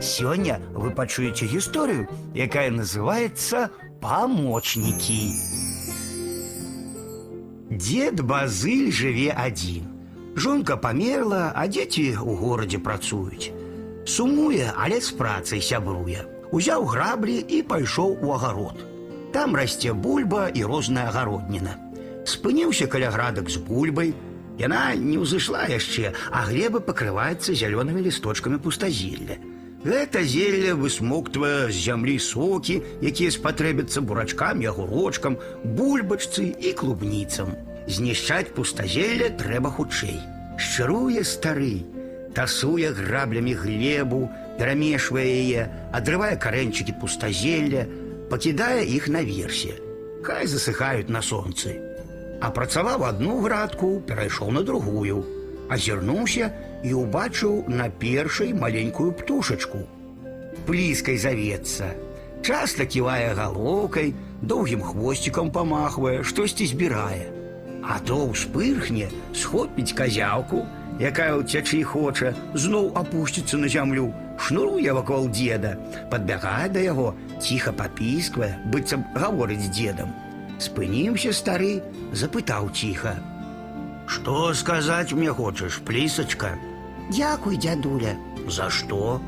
Сегодня вы пачуеце историю, якая называется «Помощники». Дед Базыль жыве адзін. Жонка памерла, а дзеці ў горадзе працуюць. Сумуе, але з працай сябруе. Узяў граблі і пайшоў у агарод. Там расце бульба і розная агародніна. Спыніўся каля градак з бульбай. Яна не ўзышла яшчэ, а глеба пакрываецца зялёнымі лісточкамі пустазелля. Гэта зелле высмоктвае з зямлі сокі, якія спатрэбяцца бурачкам і агурочкам, бульбачцы і клубніцам. Знішчаць пустазелле трэба хутчэй. Шчыруе стары, тасуе граблямі глебу, перамешвае яе, адрывае карэнчыкі пустазелля, пакідае іх наверсе. Хай засыхаюць на сонцы. Апрацаваў одну градку, перайшоў на другую, азірнуўся і ўбачыў на першай маленькую птушачку. Пліскай завецца. Часта ківае галоўкай, доўгім хвосцікам памахвае, штосьці збірае. А то ўспырхне, схопіць казяўку, якая ўцячы хоча, зноў апусціцца на зямлю, шнуруе вакол деда, падбягае да яго, ціха папісквае, быццам гаворыць з дедам. Спыніўся стары, запытаў ціха: « Што сказаць мне хочаш, плісачка? Дякуй, дядуля, За што?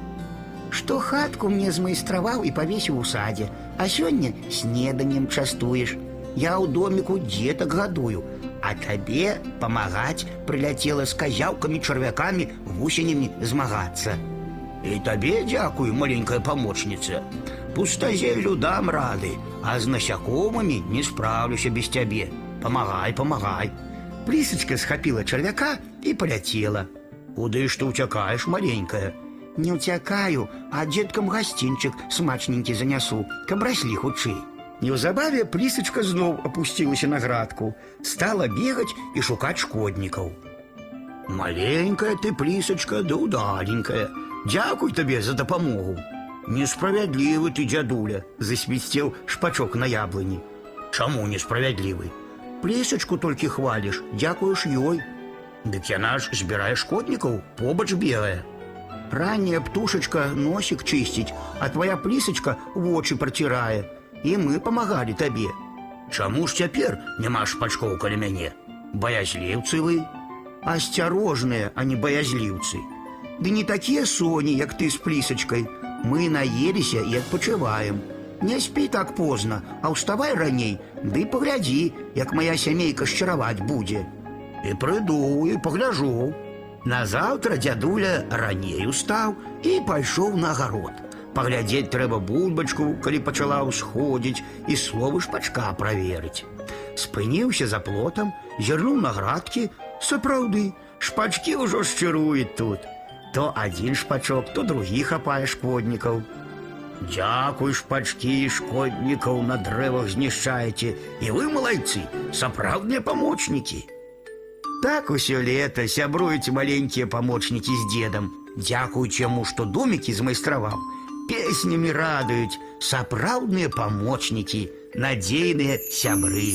што хатку мне змайстраваў і павесіў у садзе, а сёння снеданнем частуеш. Я ў доміку дзетак гадую, а табе памагаць прыляцела з казяўкамі, чарвякамі, гусенямі змагацца. І табе дзякуй, маленькая памочніца. Пустазеллю дам рады, а з насякомымі не спраўлюся без цябе. Памагай, памагай. Плісачка схапіла чарвяка і паляцела. Куды ж ты ўцякаеш, маленькая? Не ўцякаю, а дзеткам гасцінчык смачненькі занясу, каб раслі хутчэй. Неўзабаве плісачка зноў апусцілася на градку, стала бегаць і шукаць шкоднікаў. Маленькая ты плісачка, да удаленькая. Дзякуй табе за дапамогу. Несправядлівы ты, дзядуля, засвісцеў шпачок на яблыні. Чаму несправядлівы? Плісачку толькі хваліш, дзякуеш ёй. Дык яна ж збірае шкоднікаў, побач бегае. Ранняя птушачка носик чысціць, а твоя плісачка вочы працірае. І мы памагалі табе. Чаму ж цяпер няма шпачкоў каля мяне? Баязліўцы вы? Асцярожныя, а не баязліўцы. Ды не такія соні, як ты з плісачкай. Мы наеліся і адпачываем. Не спі так позна, а ўставай раней, ды паглядзі, як моя сямейка шчараваць будзе. І прыду і пагляжу. Назаўтра дзядуля раней устаў і пайшоў на агарод. Паглядзець трэба бульбачку, калі пачала ўсходзіць і словы шпачка праверыць. Спыніўся за плотам, зірнуў на градкі, сапраўды, шпачкі ўжо шчыруюць тут. То адзін шпачок, то другі хапае шкоднікаў. Дзякуй, шпачкі, шкоднікаў на дрэвах знішчаеце, і вы, малайцы, сапраўдныя памочнікі. Так усё лето сябруюць маленькія памочнікі з дзедам. Дзякуючы яму, што домікі змайстраваў, песнямі радуюць сапраўдныя памочнікі, надзейныя сябры.